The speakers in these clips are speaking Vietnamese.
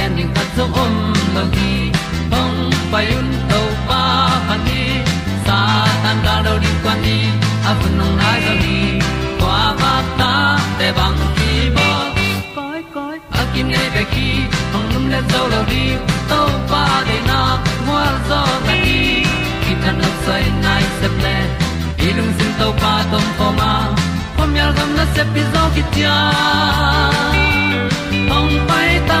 gen ding khat zo om lo gi hong pai un to pa pa ni sa tan da do di kwan ni a bu nong nai zo ni kwa ba ta te bang ki bo koi koi a kim nei be ki hong lum le zo lo di to pa de na mo zo ta ni ki tan no sai nai se ple ilung sin to pa tom ko ma. Pom yal gam na se pi zo ki hong pai ta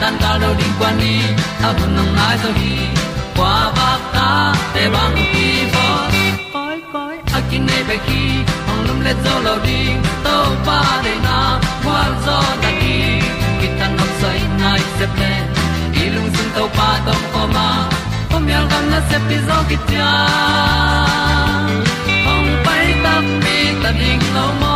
tan cao lo đi qua đi, ta bu nang mai zo gi qua ba ta te bang ki bo koi koi a kin nei be ki ong lum le zo lo ding to pa de na kwa zo ta ki ki tan nok sai nai se ple lung sun to pa tom ko ma. Pom yal gam na se pi zo ki tia ong pai ta mi ta ding lo mo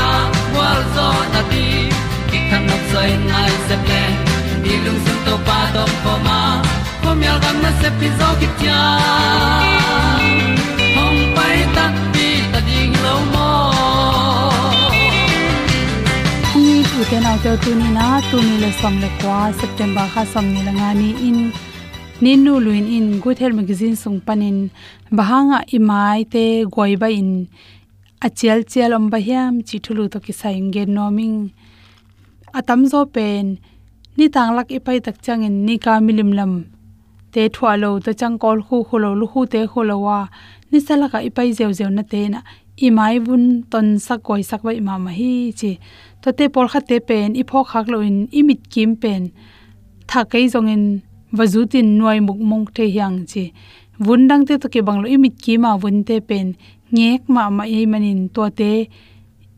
zo na ti ki kan nok sai nai se ple ni lung sun to pa to pa ma. Ko myal gam na se pi zo ki tia hom pai ta ti ta ding lo mo ni tu te na te tu ni na tu ni le som le kwa september ha som ni la ngani in ninu luin in. Good health magazine sung panin bahanga imai te goiba in achial chial om bahiam chi thulu to ki saing gen noming. Atam zo pen, ni tang lak ipai tak chang in ni ka milim lam. Te thwa lo to chang kol khu khulo lu khu te khulo wa. Ni sala ka ipai zeu zeu na te na. Imai bun ton sa koi sak ba ma ma hi chi. To te por kha te pen, i pho khak lo in imit kim pen. Tha kai zong in wazutin noi muk mong te hyang chi. Vundang te to ke banglo imit ki ma vun te pen ngek ma ma ei manin to te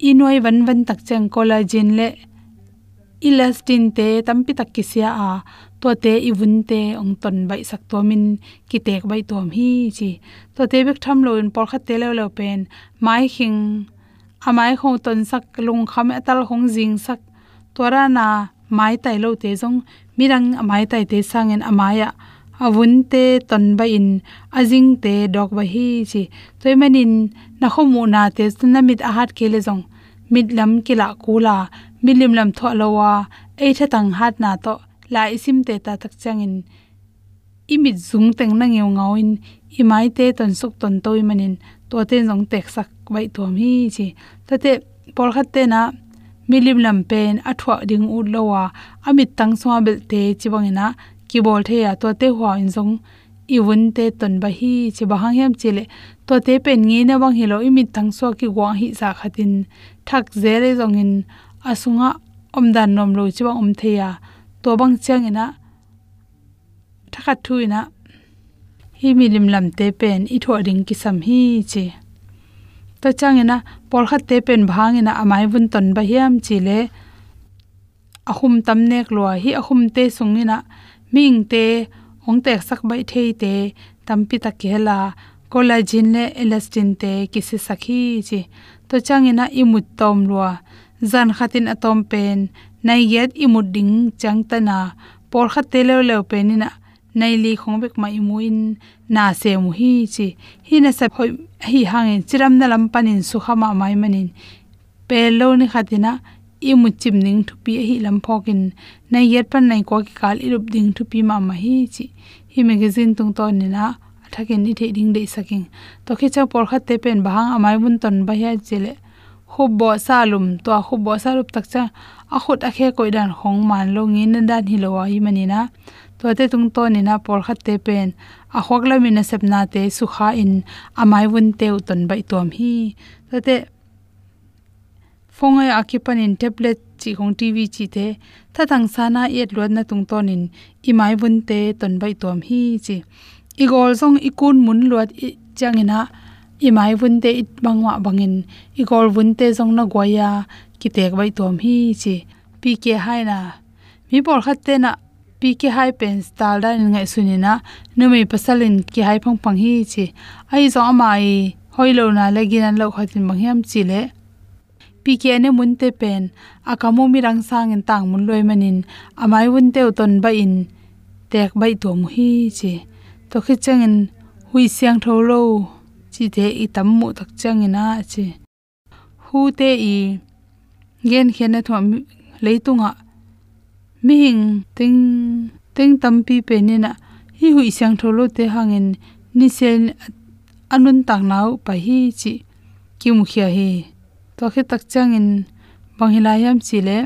inoi van van tak chang collagen le elastin te tampi tak kisia à. a to te iwun te ong ton bai sak to min ki tek bai tom hi chi. To te bek tham lo in por kha te lo lo pen mai hing amai à khong ton sak lung kham atal hong jing sak tora na mai tai lo te jong mirang amai tai te sangen amaya avun te ton ba in ajing te dok ba hi chi. Toy manin na khomu na te na mit a hat ke le jong mit lam kila kula milim lam tho lawa ei tha tang hat na to, la isim te ta tak changin. Imit zung teng na ngeu ngawin imai te ton suk ton toy manin to te jong tek sak bai to mi chi. Ta te por khat te na milim lam pen, athwa ding u lawa, amit tang swa bel te chiwangena ki bol the ya to te hwa in zong, i wun te ton ba hi, che ba hang hem chile to te pen nge na bang hilo imit thang so ki gwa hi sa khatin thak zere zong in asunga omdan nom lo chi bang om the ya to bang chang ina thakhat thu ina. Hi milim lam te pen, i tho ding ki sam hi che. To changena por khat te pen bhangena amai bun ton ba hiam chile ahum tam nek lo hi ahum te sungina ming te ong tek sak bai thei te tampi ta kela collagen le elastin te kisi sakhi chi. To changena imut tom lo zan khatin atom pen nai yet imut ding changtana por khat te le le penina nei li khong bek imu in, na se mu hi chi. Hi na sa phoi hi hangin chiram na lam panin su khama mai manin. Pe lo ni khatina imu chim ning thu pi hi lam phokin na yet pan nai ko ki kal irup ding thu pi ma ma hi chi. Hi magazine tung to ni na thakin ni the ding dei saking. To khe cha por kha te pen bang amai bun ton ba ya chele chile khubbo salum to khubbo salup tak cha. A khut a khe koi dan hong man lo ngin na dan hi lo wa hi mani na. To te tung to ni na por kha te pen. A khok la min sep na te su kha in. Amai bun te uton bai tom hi. To te fongai akipan in tablet chi khong tv chi te tha thang sana yet lot na tung ton in imai bun te ton bai tom hi chi. Igol song kun mun lot i imai bun te it bangwa bangin igol bun te song na goya ki tek bai tom hi chi. Pk hai na. Mi por khat te na pk hai pen style da ngai sunina numi pasalin ki hai phang phang hi chi. Ai zo amai hoilo na legin an lo khatin manghiam chi le. PKN ki mun te pen. Akamu mi rang sang en tang mun loi manin amai un teu ton ba in. Tek bai to mu hi che to khi changin hui siang tho lo. Chi te i tam mu tak changina che hu te i gen khena thom leitunga mi hing ting ting tampi pe ni na hi hui sang tholo te hangin ni sen anun tak nau pa hi chi. Ki mu khia hi to khe tak changin banghila yam chi le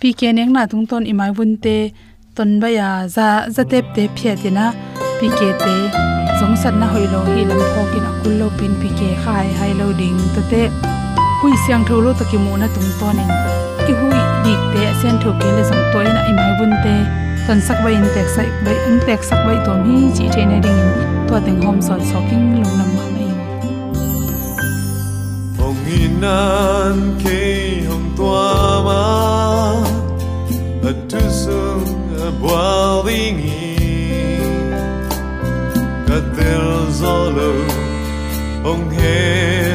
pi nek na tung ton imai bun te ton ba ya za za tep te phia ti na pk te song sat na hoi lo hi lam na côn lo pin pk khai hai lo ding to te hui siang tholo to ki mu na tung ton in ki hui dik te sen tho ke le song toy na imai bun te ton sak ba in tek sai ba in tek sak ba tom hi chi the na ding to teng hom sol soking lung nam ma mai hong inan ke hong tua ma a tu sung a boiling ka tel zolo ông happy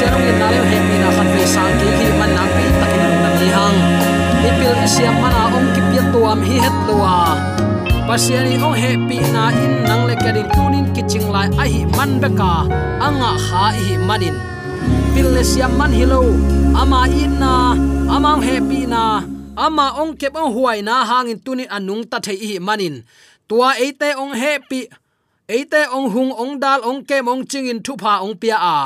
tuni in na hek ni na khan pe sang ki ki man na pi takin na mi hang. Ipil siam mana om ki pi tuam hi het luwa pasiani o he pi na in nang le kadin tunin kiching lai a hi man beka anga kha hi manin pil le siam man hilo ama in na. Ama he pi na. Ama ong kep ong huai na hangin tunin anung ta thei hi manin tua eite ong happy. Eite ong hung ong dal ong kem ong chingin thu pha ong pia a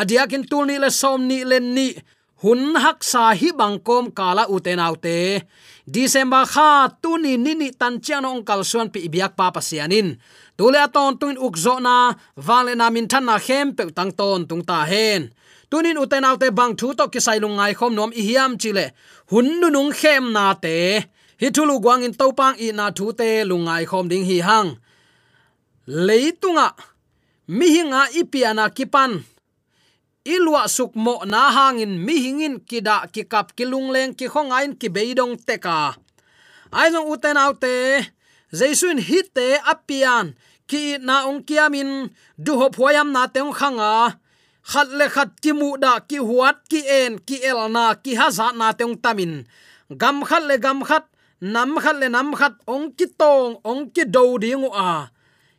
adiakin tul ni le som ni len ni. Hun hak sa hi bangkom kala uten autte december kha tu ni ni ni tan chiang ong kal suan pi biak pa pasianin tule aton tuin ukzo na vale na min than na khem pe tang ton tung ta hen. Tunin uten autte bang thu to ki sai lungai khom nom i hiam chile hun nu nung khem na te. Hi thulu gwang in topang i na thu te lungai khom ding hi hang. Leitunga mi hinga ipiana kipan ilwa sukmo na hangin mi hingin kida ki kap ki lungleng ki khongain ki beidong teka. Ai jong uten autte, jaisun hite apian ki na ong kiamin du ho phoyam na teng khanga. Khat le khat ki mu da ki huat ki en ki el na ki haza na teng tamin. Gam khat le gam khat, nam khat le nam khat, ong ki tong, ong ki do ding a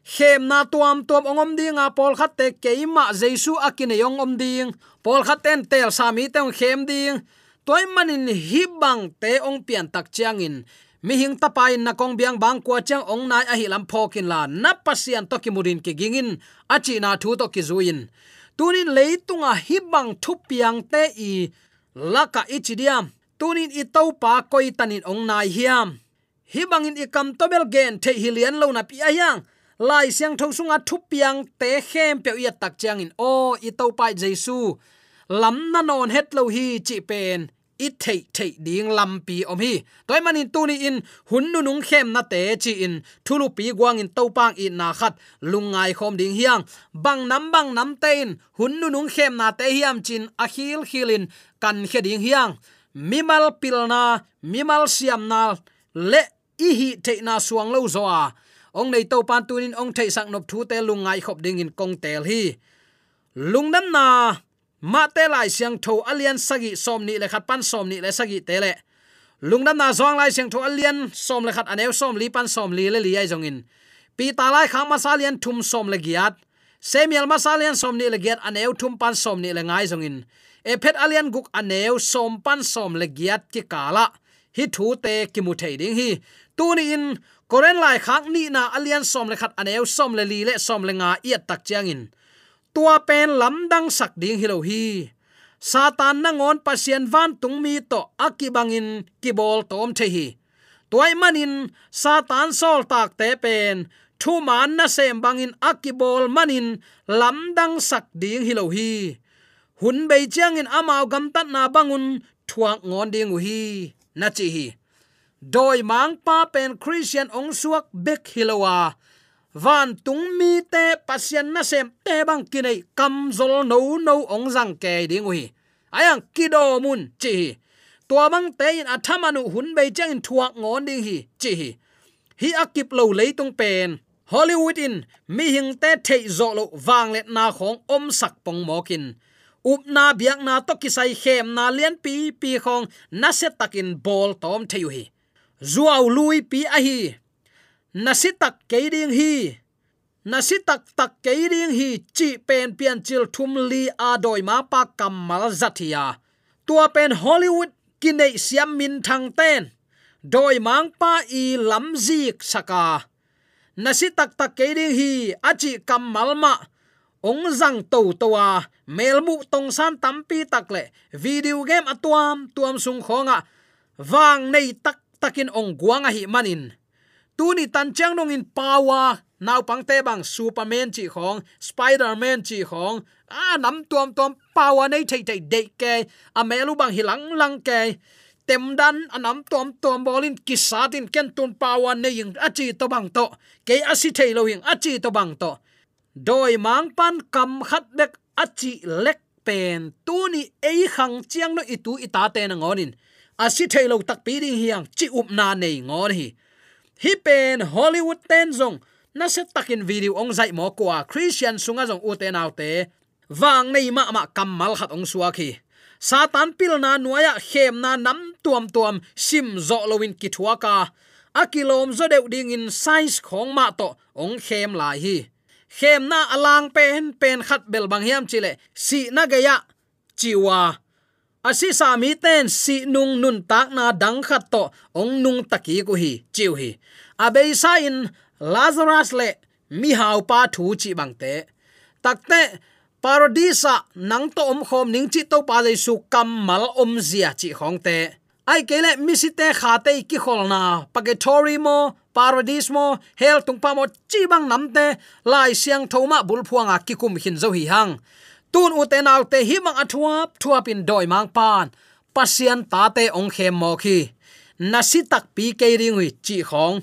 khem na tuam tuam ongom dinga pol khat te keima jesu akine yong om ding. Pol khat ten tel sami te ong khem ding. Toy manin hi bang te ong pian tak chiang in. Mi hing tapai na kong biang bang kwa chang ong nai a hi lam phokin la. Na pasian to ki murin ki gingin achi na thu to ki zuin tunin leitunga hi bang thu piang te i laka ichidiam tunin i tau pa koi tanin ong nai hiam. Hi bangin i kam to gen the hilian lo na pi ayang lai siang sung sunga thu piang te khem pe ya tak chang in o i to pa jesu lam na non het lo hi, chi pen, i thei thei ding lam pi om hi. Toy manin tu ni in, hun nu nung khem na te chi in. Thulu pi gwang in topang in na khat lungai khom ding hiang. Bang nam bang nam tein hun nu nung khem na te hiam chin, a khil khilin kan khe ding hiang. Mimal pilna mimal siamna le ihi te theina suang lo zoa ong nei to pan tunin ong thei sak nop thu te lungai khop ding in kong tel hi. Lungnam na, ma te lai siang tho alian sagi som ni le khat pan som ni le sagi te le lungnam na zong lai siang tho alian som le khat anew som li, pan som li le li ai zong in. Pi ta lai khang masalian thum som le giat. Semial masalian som ni le giat anew thum pan som ni le ngai zong in. Ephet alian guk anew som pan som le giat ki kala. Hi thu te ki mu thei ding hi. Tu ni in koren lai khak ni na alian som le khat aneu, som le li le, som le nga iat tak chiang in. Tua pen lam dang sak ding hilo hi. Satan na ngon pasien van tung mi to akibangin kibol tom the hi. Toy manin satan sol tak te pen, thu man na sem bangin akibol manin lam dang sak ding hilo hi. Hun bei chiang in amao gam tat na bangun thuak ngon ding hi. Na chi hi doi mang pa pen christian ong suak bek hilowa à. van tung mi te pasien na sem te bang kinai kam zol no no ong jang ke ding hi ayang kido mun chi tua bang te in athamanu hun bei chang in thuak ngon ding hi chi hi. Akip lo leitung pen. Hollywood in, mi hing te thei zo lo wang let na khong om sak pong mokin up na biak na to kisai khem na lian pi pi khong na se takin bol tom theu hi zuaw lui pi a hi. Na si tak ke ding hi. Na tak tak ke ding hi, chi pen pian chil thum li a doi ma pa kamal zathia tua pen hollywood kinai siam min thang ten. Doi mang pa i lam zik saka na tak tak ke ding hi achi kamal ma. Ong zang to towa melmu tong san tampi takle video game atuam tuam sung khonga wang nei tak takin ong guanga hi manin. Tuni tan chang nong in power, naw pang te bang superman chi khong spiderman chi khong a nam tuam tuam power nei thei thei de ke a melu bang hilang lang ke. Tem dan anam tuam tuam bolin kisatin ken tun power ne ying achi to bang to ke asi thei lo ying achi to bang to. Doi mang pan kam khat bek achi lek pen. Tu ni ei khang chiang no itu ita te na ngonin asi thailo tak pi ding hiang, chi up na nei ngor hi. Hi pen hollywood ten zong, na se takin video ong zai mo kwa christian sunga zong u te nau te. Wang nei ma ma kamal khat ong suwa khi. Satan pil na nuaya khem na nam tuam tuam sim zo lowin ki thuaka akilom zo deu ding in size khong ma to ong khem lai hi. Khem na alang pen pen khat bel bang hiam chile si na gaya chiwa asi sa mi ten si nung nun tak na dang khat to, ong nung taki ku hi chiu hi. Abei sa in lazarus le mi hau pa thu chi bang te. Takte paradisa, nang to om khom ning chi to pa su kam mal om zia chi khong te. Ai kele misite khate ki kholna pagatory mo paradise mo, hel tung pa mo chi bang namte lai siang thoma bul phuanga ki kum hin zo hi hang tun u te nau te hi mang athua thua doi mang pan. Pasian ta te ong khem mo khi. Nasi tak pi ke ri ngui chi khong.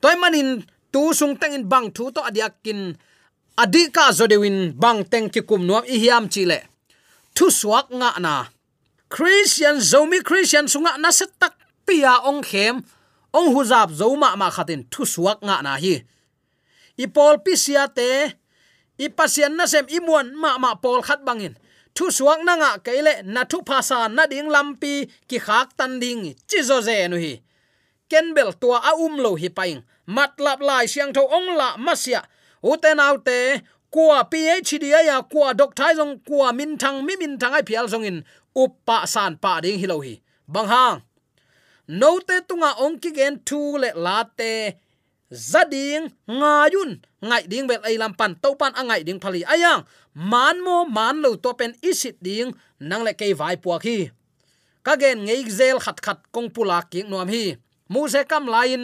Toy manin, tu sung teng in bang thu to adiakin adika zodewin bang teng ki kum nuam i hiam chile thu suak nga na. Christian zomi christian sunga na set tak pia ong khem. Ong huzap zoma ma khatin thu suak nga na hi. Ipol pisia te i pasien na sem imuan ma ma pol khat bangin. Thu suak na nga keile na thu phasa na ding lampi ki khak tan ding chi zo ze nu hi. Kenbel tua a um lo hi paing. Matlab lai siang tho ong la masia uten autte kwa phd ya kwa doctor jong kwa min thang, mi min thang ai phial jong in. Uppa san pa ding hilo hi. Bang hang. Note tunga ong ki gen thu le la te zading ngayun ngai ding bel ai à, lam pan to pan angai ding phali ayang man mo man lo to pen isit ding nang le kei vai puak khi ka gen ngei zel khat khat kong pula ki nuam hi. Mu se kam lain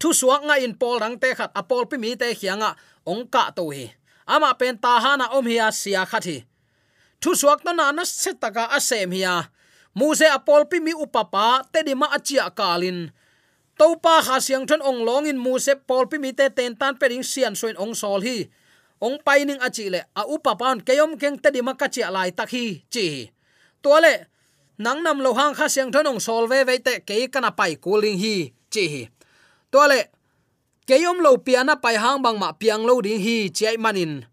thu suak nga in pol rang te khat apol à, pi mi te khianga ong ka à, to hi. Ama pen ta hana om hi asia khat hi. Thu suak to na na setaka asem a mu se apol pi mi upapa te di ma achia kalin topa kha siang thon ong long in mu se pol pi mi te ten tan pe ring sian soin ong sol hi. Ong paining achi le, a upapa pan keyom keng te di ma ka chi lai tak hi, chi to le, nang nam lo hang kha siang thon ong sol ve ve te ke kana pai cooling hi, chi hi. To le, keyom lo piana pai hang bang ma piang lo ding hi chai manin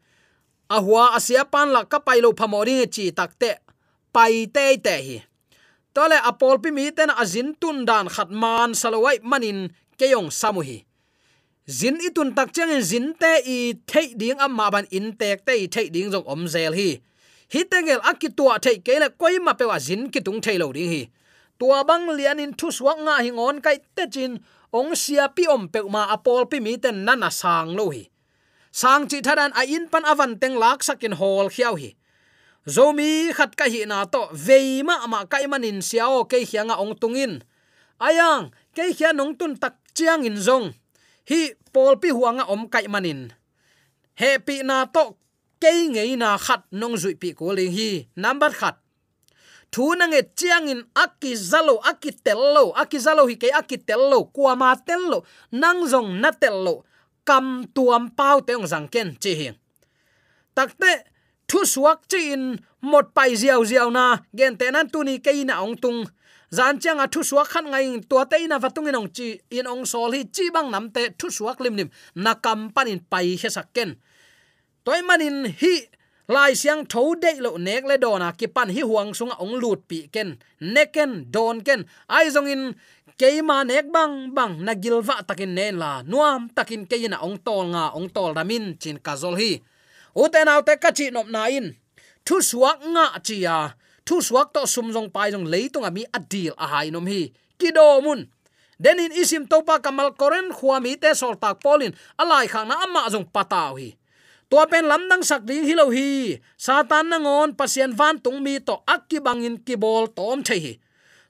a huwa asia pan la ka pai lo phamori chi takte pai te te hi tole apol pi mi ten azin tun dan khat man salawai manin keyong samuhi. Zin itun tak chang zin te i thei ding amma ban in tek te i thei ding jong om zel hi. Hi tengel akitua thei kele koi ma pewa zin ki tung thei lo ding hi. Tua bang lian in thu suak nga hi ngon kai te chin, ong sia pi om pe ma apol pi mi ten nana sang lo hi. Sang chi thadan a in pan avan teng lak sakin hol khiau hi zomi khat ka hi na to veima ama kai manin siao ke hianga ong tungin. Ayang, ke hian nong tun tak chiang in zong. Hi pol pi huanga om kai manin. Happy na to ke ngei na khat nong zui pi ko ling hi. Number khat. Thu na nge chiang in aki zalo aki tello aki zalo hi ke aki tello kwa ma tello, nang zong na tello. Kam tuam pau te ong zang ken, chi hi takte thu suak chin một pai ziaw ziaw na gen te nan tu ni ke na ong tung. Zan chang a thu suak khat ngai tua te na vatung in ong chi, in ong sol hi chi bang nam te thu suak lim lim na kam panin pai he sakken toy manin hi lai siang tho de lo nek le dona ki pan hi huang sunga ong lut pi ken. Neken don ken. Ai zong in keima nek bang bang. Na gilwa takin nen la. Nuam takin keina ong tol nga, ong tol ramin chin kazol hi uten autte kachi nop na in. Thu suak nga chia à. thu suak to sum jong pai jong leitung ami à adil a hai nom hi. Kido mun. Denin isim topa kamal koren khuami te sol tak polin. Alai khana na amma jong pataw hi. Tua pen lam dang sak ding hilo hi. Satan na ngon, pasien van tung mi to akki bangin ki bol tom the hi.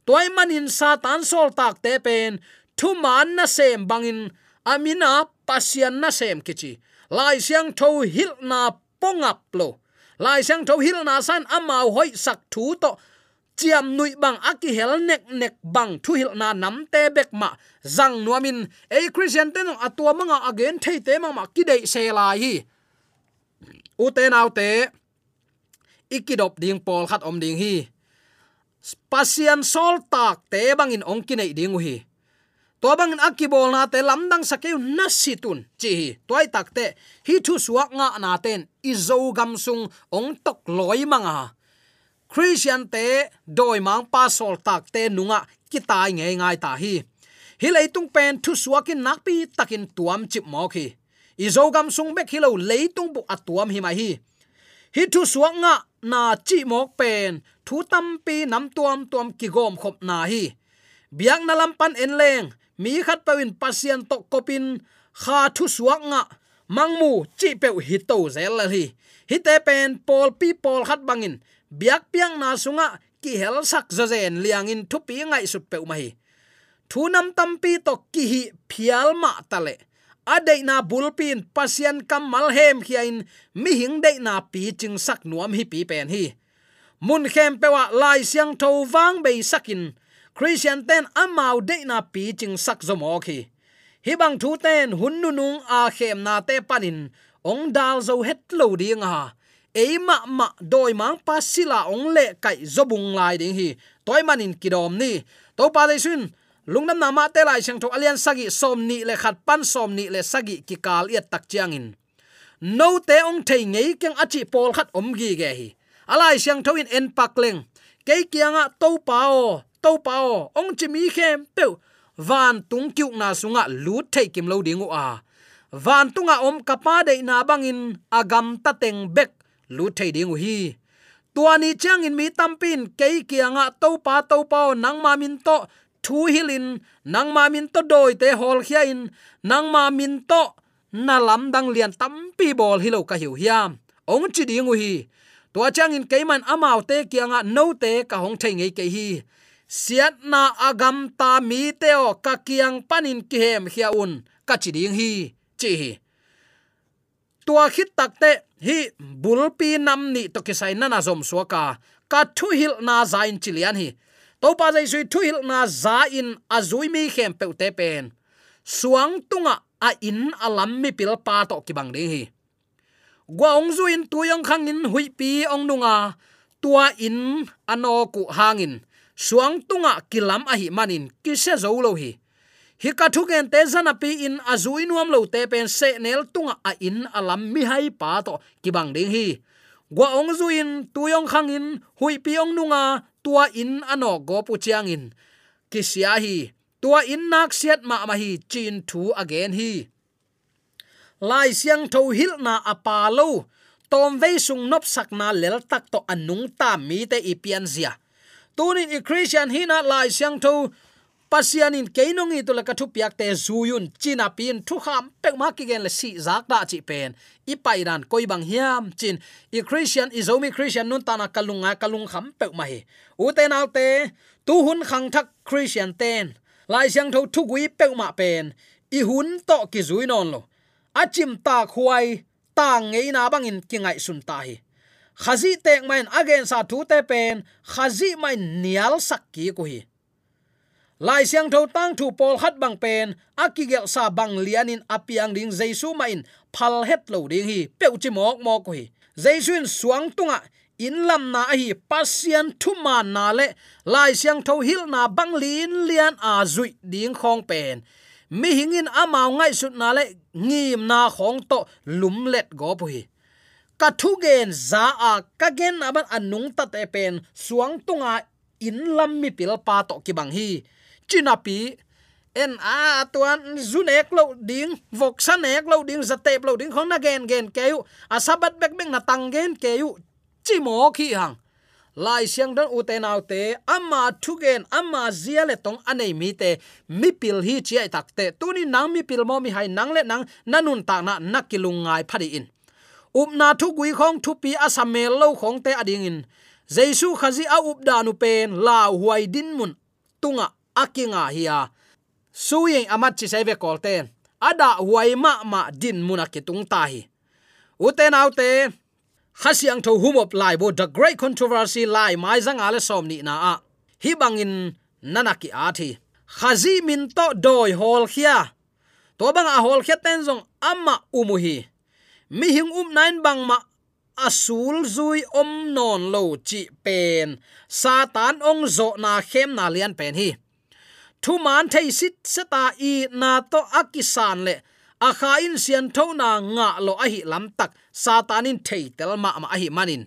Toy manin satan sol tak te pen. Thu man na sem bangin amina pasien na sem kichi lai siang tho hil na pongap lo. Lai siang tho hil na san amao hoi sak thu to. Chiam nui bang aki hel nek nek bang thu hil na nam te bek ma. Zang nuamin e christian ten atua manga again thei te ma ma ki dei se lai hi. U te nau te. Ikidop ding pol khat om ding hi. Pasian sol tak te bangin ongkinai ding hi to bang akibol na te lamdang sakeu nasitun chi toy takte hi thu suak nga na ten. Izo gamsung ong tok loi manga. Christian te doi mang pa sol tak nunga kitai nge ngai ta hi. Hi leitung pen thu suakin nakpi takin tuam chip mo hi, izo gam sung bek hilo leitung bu atuam hi mai hi. Hi thu suak nga na chi mok pen thu tam pi nam tuam tuam ki gom khop na hi. Biang na lampan en leng mi khat pawin pasien to kopin, kha thu suak nga mangmu chi pe hi to zel la hi hi te pen pol pi pol khat bangin biak piang na sunga ki hel sak zo zen liang in thu pi ngai su pe mai thu nam tam pi to ki hi phial ma tale adei na bulpin pasian kamal hem khiain mi hing dei na pi ching sak nuam hi pi pen hi. Mun khem pewa lai siang tho wang bei sakin christian ten amau de na pi ching sak zomo khi. Hi bang thu ten hun nu nung a khem na te panin, ong dal zo het lo ding ha eima ma doi mang pasila ong le kai zobung lai ding hi. Toy manin kidom ni. To pa le sun lungnam nama te lai chang tho alian sagi som ni le khat pan som ni le sagi ki kal yat tak chiang in. No te ong thei ngei keng achi pol khat om gi ge hi. Alai chang tho in en pak leng. Ke kianga to pao to pao, ong chi mi khem pe van tung kyu na sunga lu thei kim lo dingu a. Van tunga om kapa de na bangin agam ta teng bek, lu thei dingu hi. Tuani chang in mi tampin ke kianga to pa to pao, nang ma min to, thu hilin nang ma min to doi te hol khia in, nang ma min to, na lam dang lian tampi bol hilo ka hiu hiam. Ong chi ding hi. Tua chang in keiman amau te kianga no te ka hong thei ngei ke hi siat na agam ta mi teo ka kiang panin ki hem khia un. Ka chi ding hi, chi hi. Tua khit tak te, hi bulpi nam ni to ki sai na na zom suaka ka. Thu hil na zain chilian hi. To pa jai sui thu hil na za in azui mi khem pe te pen. Suang tunga a in alam mi pil pa to ki bang ding hi. Gwa ong zu in tu yong khang in hui pi ong nunga tua in ano ku hangin suang tunga kilam a hi manin ki se zo lo hi. Hi ka thu gen te zana pi in azui nuam lo te pen se nel tunga a in alam mi hai pa to ki bang ding hi. Gwa ong zu in, tu yong khang in, hui pi ong nunga, tua in ano go pu chiang in. Kisia hi, tua in nak siat ma ma hi, chin thu again hi. Lai siang tho hil na apalo tom ve sung nop sak na lel tak to anung ta mi te ipian zia tunin i christian hina lai siang tho. Pasianin keinongi to la kathu piak te zuyun, china pin, thu kham, pek ma ki gen le si zak da chi pen. I pairan koi bang hiam chin. I christian, i zomi christian nun tana kalunga kalung kham pek ma hi u te nau te, tu hun khang thak christian ten. Lai siang tho thu gui pek ma pen. I hun to ki zui non lo. Achim ta khuai, ta ngei na bangin kingai sun ta hi khazi tek main again sa thu te pen, khazi mai nial sak ki ko hi. Lai siang tho tang thu pol khat bang pen akigel sa bang lianin apiang ding jaisu main phal het lo ding hi, peu chi mok mok ko hi. Jaisun suang tunga, in lam na hi pasian thu ma na le, lai siang tho hil na bang lin lian a zui ding khong pen. Mi hingin amao ngai sut na le, ngim na khong to lum let go pu hi ka thu gen za a ka gen aban anung ta te pen suang tunga in lam mi pil pa to ki bang hi. Chinapi, en a tuan zunek lo ding vok sanek lo ding, zatep lo ding khong na gen gen keu a sabat bek bek na tang gen keu chi mo khi hang. Lai siang dan ute nau te ama thu gen ama zia le tong anei mi te, mi pil hi chi ai tak te. Tuni nang mi pil mo mi hai nang le nang, nanun ta na nakilung ngai phari in upna thu gui khong thu pi asamel lo khong te ading in. Jesu khazi a up da nu pen, la huai din mun. Tunga, akinga hiya suyeng amat chi save kol ten ada huai ma ma din muna ki tung ta hi. Uten autte khasiang tho humop lai bo the great controversy lai mai zanga le som ni na a. Hi bangin nanaki a thi. Khazi min to doi hol khia. To bang a hol khia ten zong amma umuhi mi hing um nain bang ma asul zui om non lo chi pen. Satan ong zo na khem na lian pen hi. Thu man thei sit seta i na to akisan le. A kha in sian tho na nga lo a hi lam tak. Satanin thei tel ma ma a hi manin.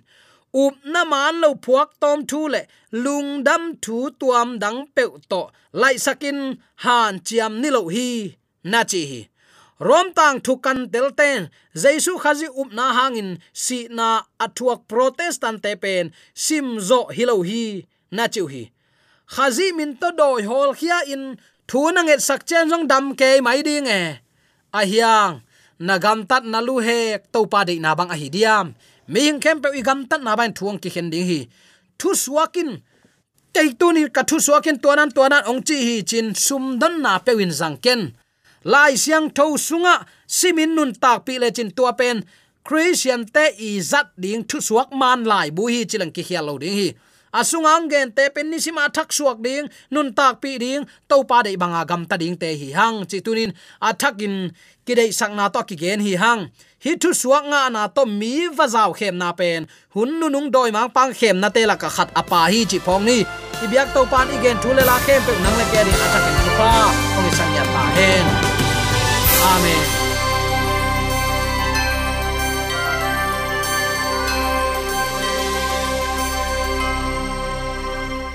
Up na man lo phuak tom thu le. Lung dam thu tuam dang pe to. Lai sakin han chiam ni lo hi. Na chi hi rom tang thu kan tel ten jaisu khazi up na hangin, si na athuak protestant te pen, sim zo hilo hi, na chiu hi. Khazi min to doi hol khia in thu na nge sak chen jong dam ke mai ding e. A hiang, na gam tat na lu he to pa de na bang a hi diam. Mi hing kem pe gam tat na ban thuang ki khen ding hi. Thu suakin tei tu ni ka thu suakin tuanan tuanan ong chi hi chin sum don na pe win zang ken lai siang tho sunga simin nun tak pi le chin tua pen, christian te i zat ding thu suak man lai bu hi chilang ki khial lo ding hi. Asungang gen te pen ni sima thak suak ding, nun tak pi ding to pa dei banga gam ta ding te hi hang. Chi tunin athak in kidei sakna to ki gen hi hang. Hi thu suak nga na to mi va zaw khem na pen, hun nu nung doi mang pang khem na te la ka khat apa hi chi phong ni. Ibyak to pan igen thu le la khem pe nang le ke ding athak in pa, ong sang ya ta hen. Amen